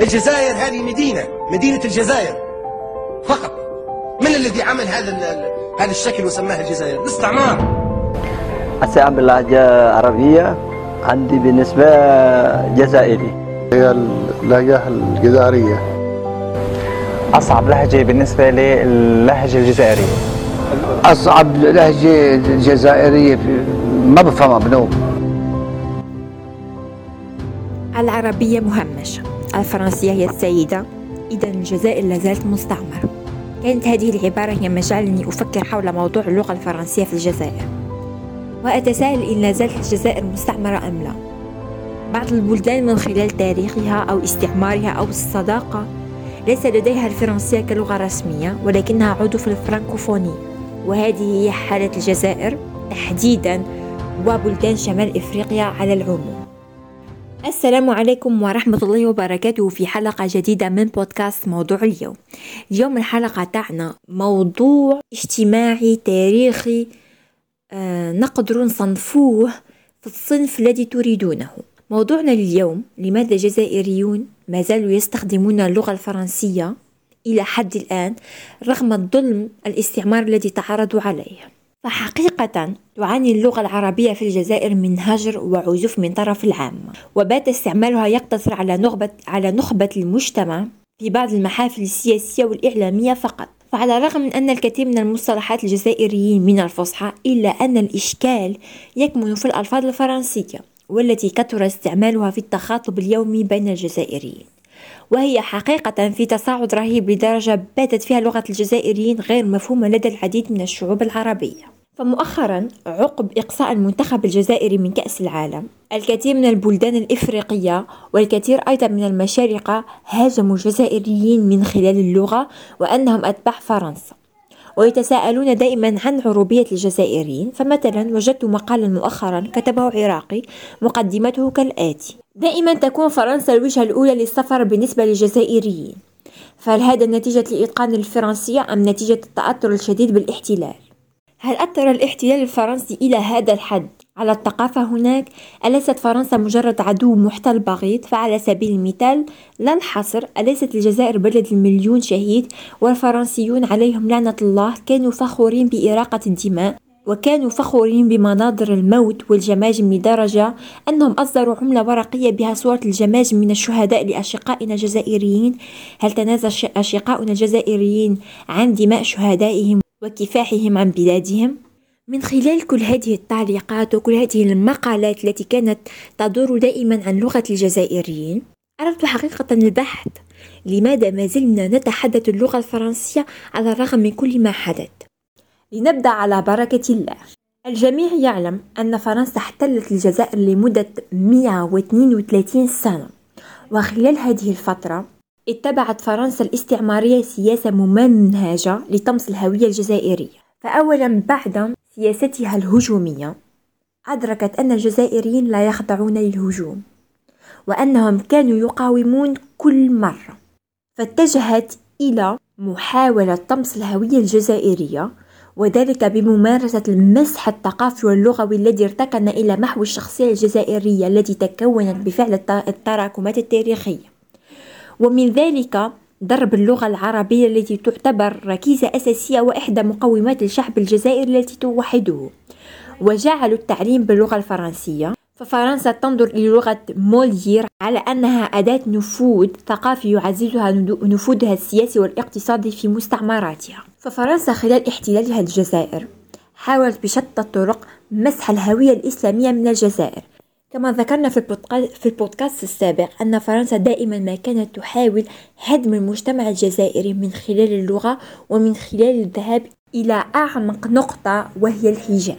الجزائر هذه مدينة مدينة الجزائر. فقط. من الذي عمل هذا هذا الشكل وسماها الجزائر؟ الاستعمار. أستعمل باللهجة عربية عندي بالنسبة جزائري. هي اللهجة الجزائرية. أصعب لهجة بالنسبة لي اللهجة الجزائرية. أصعب لهجة جزائرية ما بفهمها بنوم العربية مهمشة. الفرنسية هي السيدة. إذا الجزائر لازالت مستعمرة. كانت هذه العبارة هي ما جعلني أفكر حول موضوع اللغة الفرنسية في الجزائر. وأتساءل إن لازالت الجزائر مستعمرة أم لا. بعض البلدان من خلال تاريخها أو استعمارها أو الصداقة ليس لديها الفرنسية كلغة رسمية ولكنها عضو في الفرنكوفونية. وهذه هي حالة الجزائر تحديدا وبلدان شمال إفريقيا على العموم. السلام عليكم ورحمة الله وبركاته في حلقة جديدة من بودكاست موضوع اليوم. اليوم الحلقة تاعنا موضوع اجتماعي تاريخي آه نقدر نصنفوه في الصنف الذي تريدونه. موضوعنا اليوم لماذا الجزائريون ما زالوا يستخدمون اللغة الفرنسية إلى حد الآن رغم الظلم الاستعمار الذي تعرضوا عليه؟ فحقيقة تعاني اللغة العربية في الجزائر من هجر وعزوف من طرف العامة وبات استعمالها يقتصر على نخبة, على نخبة المجتمع في بعض المحافل السياسية والإعلامية فقط. فعلى الرغم من أن الكثير من المصطلحات الجزائريين من الفصحى إلا أن الإشكال يكمن في الألفاظ الفرنسية والتي كثر استعمالها في التخاطب اليومي بين الجزائريين. وهي حقيقة في تصاعد رهيب لدرجة باتت فيها لغة الجزائريين غير مفهومة لدى العديد من الشعوب العربية. فمؤخرا عقب إقصاء المنتخب الجزائري من كأس العالم الكثير من البلدان الإفريقية والكثير أيضا من المشارقة هاجموا الجزائريين من خلال اللغة وأنهم أتباع فرنسا ويتساءلون دائما عن عروبية الجزائريين فمثلا وجدت مقالا مؤخرا كتبه عراقي مقدمته كالآتي دائما تكون فرنسا الوجهة الأولى للسفر بالنسبة للجزائريين فهل هذا نتيجة لإتقان الفرنسية أم نتيجة التأثر الشديد بالاحتلال؟ هل أثر الاحتلال الفرنسي إلى هذا الحد على الثقافة هناك؟ أليست فرنسا مجرد عدو محتل بغيض؟ فعلى سبيل المثال لا الحصر أليست الجزائر بلد المليون شهيد والفرنسيون عليهم لعنة الله كانوا فخورين بإراقة الدماء وكانوا فخورين بمناظر الموت والجماجم لدرجة أنهم أصدروا عملة ورقية بها صورة الجماجم من الشهداء لأشقائنا الجزائريين هل تنازل أشقاؤنا الجزائريين عن دماء شهدائهم وكفاحهم عن بلادهم؟ من خلال كل هذه التعليقات وكل هذه المقالات التي كانت تدور دائما عن لغة الجزائريين أردت حقيقة البحث. لماذا ما زلنا نتحدث اللغة الفرنسية على الرغم من كل ما حدث؟ لنبدأ على بركة الله. الجميع يعلم أن فرنسا احتلت الجزائر لمدة 132 سنة. وخلال هذه الفترة اتبعت فرنسا الاستعمارية سياسة ممنهجة لطمس الهوية الجزائرية. فأولا بعد سياستها الهجومية أدركت أن الجزائريين لا يخضعون للهجوم وأنهم كانوا يقاومون كل مرة. فاتجهت إلى محاولة طمس الهوية الجزائرية وذلك بممارسة المسح الثقافي واللغوي الذي ارتكن إلى محو الشخصية الجزائرية التي تكونت بفعل التراكمات التاريخية. ومن ذلك ضرب اللغة العربية التي تعتبر ركيزة أساسية وإحدى مقومات الشعب الجزائري التي توحده. وجعلوا التعليم باللغة الفرنسية. ففرنسا تنظر إلى لغة مولير على أنها أداة نفوذ ثقافي يعززها نفوذها السياسي والاقتصادي في مستعمراتها. ففرنسا خلال احتلالها الجزائر حاولت بشتى الطرق مسح الهوية الإسلامية من الجزائر. كما ذكرنا في البودكاست السابق أن فرنسا دائما ما كانت تحاول هدم المجتمع الجزائري من خلال اللغة ومن خلال الذهاب إلى أعمق نقطة وهي الحجاب.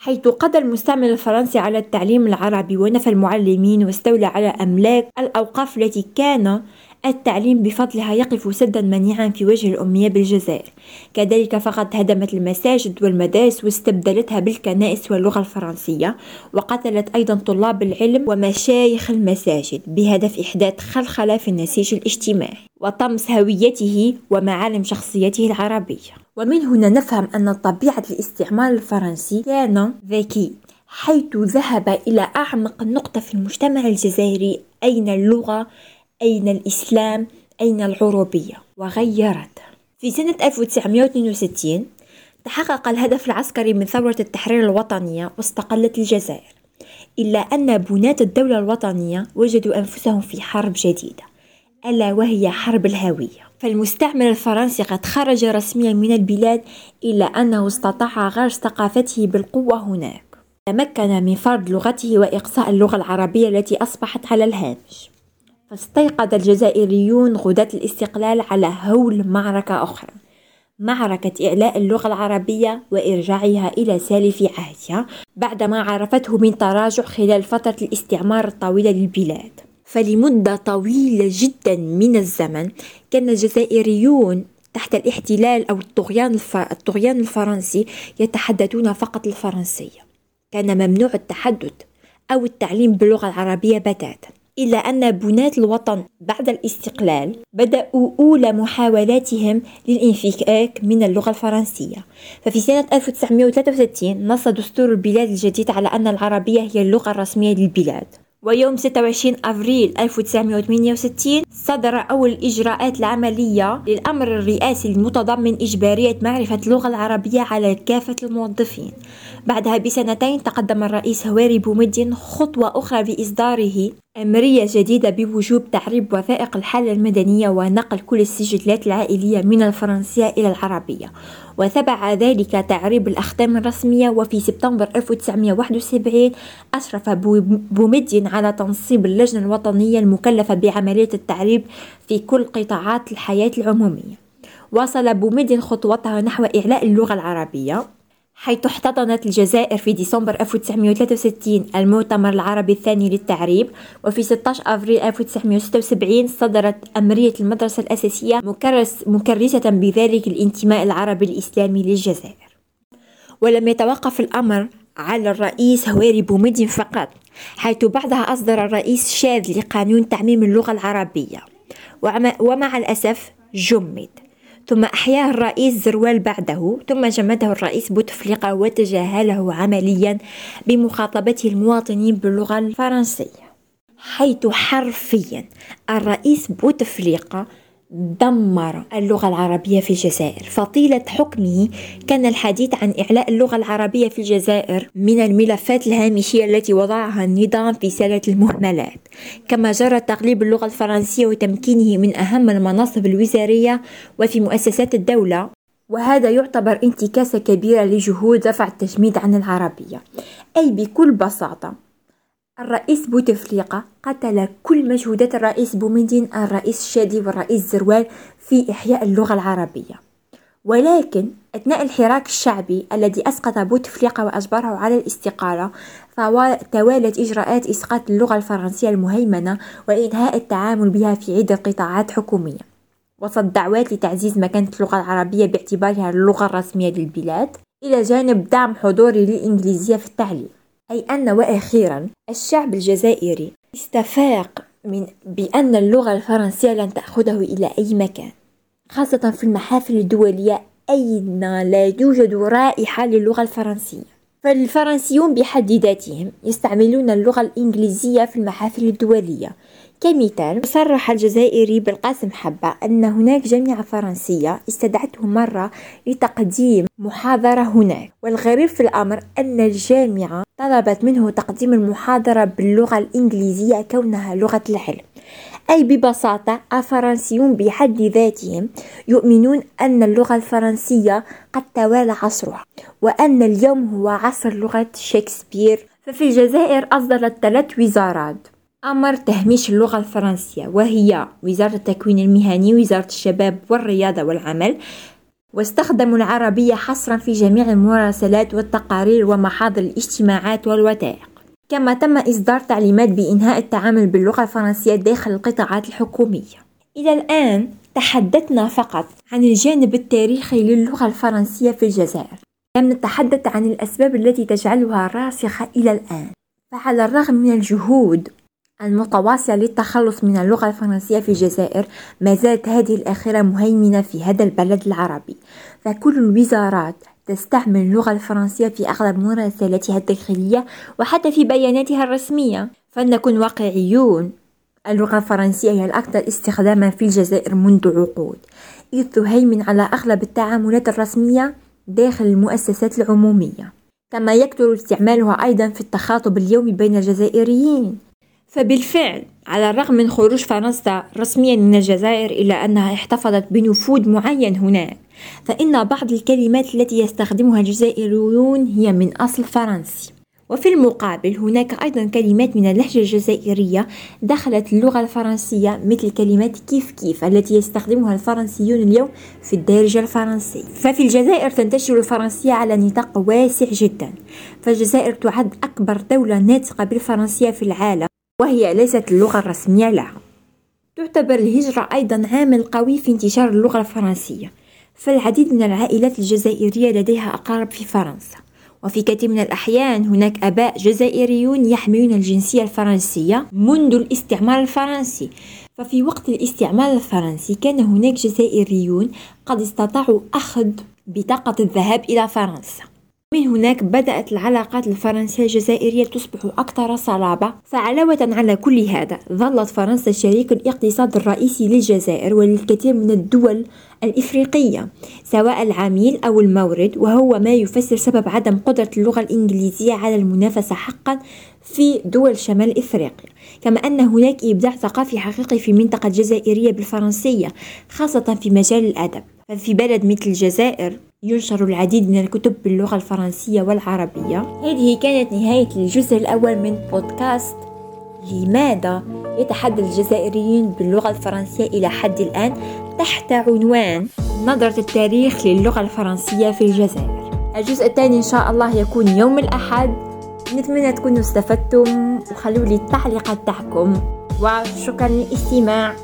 حيث قضى المستعمر الفرنسي على التعليم العربي ونفى المعلمين واستولى على أملاك الأوقاف التي كان التعليم بفضلها يقف سدا منيعا في وجه الأمية بالجزائر. كذلك فقد هدمت المساجد والمدارس واستبدلتها بالكنائس واللغة الفرنسية وقتلت أيضا طلاب العلم ومشايخ المساجد بهدف إحداث خلخلة في النسيج الاجتماعي وطمس هويته ومعالم شخصيته العربية. ومن هنا نفهم أن طبيعة الاستعمار الفرنسي كان ذكي حيث ذهب إلى أعمق نقطة في المجتمع الجزائري أين اللغة أين الإسلام؟ أين العروبية؟ وغيرت. في سنة 1962 تحقق الهدف العسكري من ثورة التحرير الوطنية واستقلت الجزائر إلا أن بناة الدولة الوطنية وجدوا أنفسهم في حرب جديدة ألا وهي حرب الهوية. فالمستعمر الفرنسي قد خرج رسميا من البلاد إلا أنه استطاع غرس ثقافته بالقوة هناك. تمكن من فرض لغته وإقصاء اللغة العربية التي أصبحت على الهامش. فاستيقظ الجزائريون غداة الاستقلال على هول معركة أخرى. معركة إعلاء اللغة العربية وإرجاعها إلى سالف عهدها بعدما عرفته من تراجع خلال فترة الاستعمار الطويلة للبلاد. فلمدة طويلة جدا من الزمن كان الجزائريون تحت الاحتلال أو الطغيان. الطغيان الفرنسي يتحدثون فقط الفرنسية. كان ممنوع التحدث أو التعليم باللغة العربية بتاتا. إلا أن بناة الوطن بعد الاستقلال بدأوا أولى محاولاتهم للانفكاك من اللغة الفرنسية. ففي سنة 1963 نص دستور البلاد الجديد على أن العربية هي اللغة الرسمية للبلاد. ويوم 26 أفريل 1968 صدر أول الإجراءات العملية للأمر الرئاسي المتضمن إجبارية معرفة اللغة العربية على كافة الموظفين. بعدها بسنتين تقدم الرئيس هواري بومدين خطوة أخرى بإصداره أمرية جديدة بوجوب تعريب وثائق الحالة المدنية ونقل كل السجلات العائلية من الفرنسية إلى العربية. وتبع ذلك تعريب الأختام الرسمية وفي سبتمبر 1971 أشرف بومدين على تنصيب اللجنة الوطنية المكلفة بعملية التعريب في كل قطاعات الحياة العمومية. واصل بومدين خطوتها نحو إعلاء اللغة العربية. حيث احتضنت الجزائر في ديسمبر 1963 المؤتمر العربي الثاني للتعريب وفي 16 أفريل 1976 صدرت أمرية المدرسة الأساسية مكرس مكرسة بذلك الانتماء العربي الإسلامي للجزائر. ولم يتوقف الأمر على الرئيس هواري بومدين فقط حيث بعدها أصدر الرئيس شاذ لقانون تعميم اللغة العربية ومع الأسف جمد. ثم أحياه الرئيس زروال بعده ثم جمده الرئيس بوتفليقة وتجاهله عمليا بمخاطبته المواطنين باللغة الفرنسية. حيث حرفيا الرئيس بوتفليقة دمر اللغة العربية في الجزائر. فطيلة حكمه كان الحديث عن إعلاء اللغة العربية في الجزائر من الملفات الهامشية التي وضعها النظام في سلة المهملات. كما جرى تقليب اللغة الفرنسية وتمكينه من أهم المناصب الوزارية وفي مؤسسات الدولة. وهذا يعتبر انتكاسة كبيرة لجهود رفع التجميد عن العربية. أي بكل بساطة الرئيس بوتفليقة قتل كل مجهودات الرئيس بومدين الرئيس الشادي والرئيس زروال في إحياء اللغة العربية. ولكن أثناء الحراك الشعبي الذي أسقط بوتفليقة وأجبره على الاستقالة توالت إجراءات إسقاط اللغة الفرنسية المهيمنة وإنهاء التعامل بها في عدة قطاعات حكومية. وسط دعوات لتعزيز مكانة اللغة العربية باعتبارها اللغة الرسمية للبلاد إلى جانب دعم حضوري للإنجليزية في التعليم. أي أن وأخيرا الشعب الجزائري استفاق من بأن اللغة الفرنسية لن تأخذه إلى أي مكان خاصة في المحافل الدولية أين لا يوجد رائحة للغة الفرنسية. فالفرنسيون بحد ذاتهم يستعملون اللغة الإنجليزية في المحافل الدولية. كمثال صرح الجزائري بالقاسم حبة أن هناك جامعة فرنسية استدعته مرة لتقديم محاضرة هناك. والغريب في الأمر أن الجامعة طلبت منه تقديم المحاضرة باللغة الإنجليزية كونها لغة العلم أي ببساطة الفرنسيون بحد ذاتهم يؤمنون أن اللغة الفرنسية قد توالى عصرها وأن اليوم هو عصر لغة شكسبير. ففي الجزائر أصدرت ثلاث وزارات. أمر تهميش اللغة الفرنسية وهي وزارة التكوين المهني وزارة الشباب والرياضة والعمل واستخدموا العربية حصرا في جميع المراسلات والتقارير ومحاضر الاجتماعات والوثائق. كما تم إصدار تعليمات بإنهاء التعامل باللغة الفرنسية داخل القطاعات الحكومية. إلى الآن تحدثنا فقط عن الجانب التاريخي للغة الفرنسية في الجزائر. لم نتحدث عن الأسباب التي تجعلها راسخة إلى الآن. فعلى الرغم من الجهود المتواصلة للتخلص من اللغة الفرنسية في الجزائر. ما زالت هذه الأخيرة مهيمنة في هذا البلد العربي. فكل الوزارات تستعمل اللغة الفرنسية في أغلب مراسلاتها الداخلية وحتى في بياناتها الرسمية. فلنكن واقعيون اللغة الفرنسية هي الأكثر استخداما في الجزائر منذ عقود. إذ تهيمن على أغلب التعاملات الرسمية داخل المؤسسات العمومية. كما يكثر استعمالها أيضا في التخاطب اليومي بين الجزائريين. فبالفعل على الرغم من خروج فرنسا رسميا من الجزائر إلا أنها احتفظت بنفوذ معين هناك فإن بعض الكلمات التي يستخدمها الجزائريون هي من أصل فرنسي. وفي المقابل هناك أيضا كلمات من اللهجة الجزائرية دخلت اللغة الفرنسية مثل كلمات كيف كيف التي يستخدمها الفرنسيون اليوم في الدارجة الفرنسي ففي الجزائر تنتشر الفرنسية على نطاق واسع جدا فالجزائر تعد أكبر دولة ناطقة بالفرنسية في العالم. وهي ليست اللغة الرسمية لها. تعتبر الهجرة أيضا عامل قوي في انتشار اللغة الفرنسية. فالعديد من العائلات الجزائرية لديها أقارب في فرنسا. وفي كثير من الأحيان هناك آباء جزائريون يحملون الجنسية الفرنسية منذ الاستعمار الفرنسي. ففي وقت الاستعمار الفرنسي كان هناك جزائريون قد استطاعوا أخذ بطاقة الذهاب إلى فرنسا. من هناك بدأت العلاقات الفرنسية الجزائرية تصبح أكثر صلابة. فعلاوة على كل هذا ظلت فرنسا شريك الاقتصاد الرئيسي للجزائر وللكثير من الدول الإفريقية سواء العميل أو المورد وهو ما يفسر سبب عدم قدرة اللغة الإنجليزية على المنافسة حقا في دول شمال إفريقيا. كما أن هناك إبداع ثقافي حقيقي في المنطقة الجزائرية بالفرنسية خاصة في مجال الأدب. ففي بلد مثل الجزائر ينشر العديد من الكتب باللغة الفرنسية والعربية. هذه كانت نهاية الجزء الأول من بودكاست لماذا يتحدث الجزائريون باللغة الفرنسية إلى حد الآن؟ تحت عنوان نظرة التاريخ للغة الفرنسية في الجزائر. الجزء الثاني إن شاء الله يكون يوم الأحد. نتمنى تكونوا استفدتم وخلوا لي التعليقات تاعكم. وشكرا للاستماع.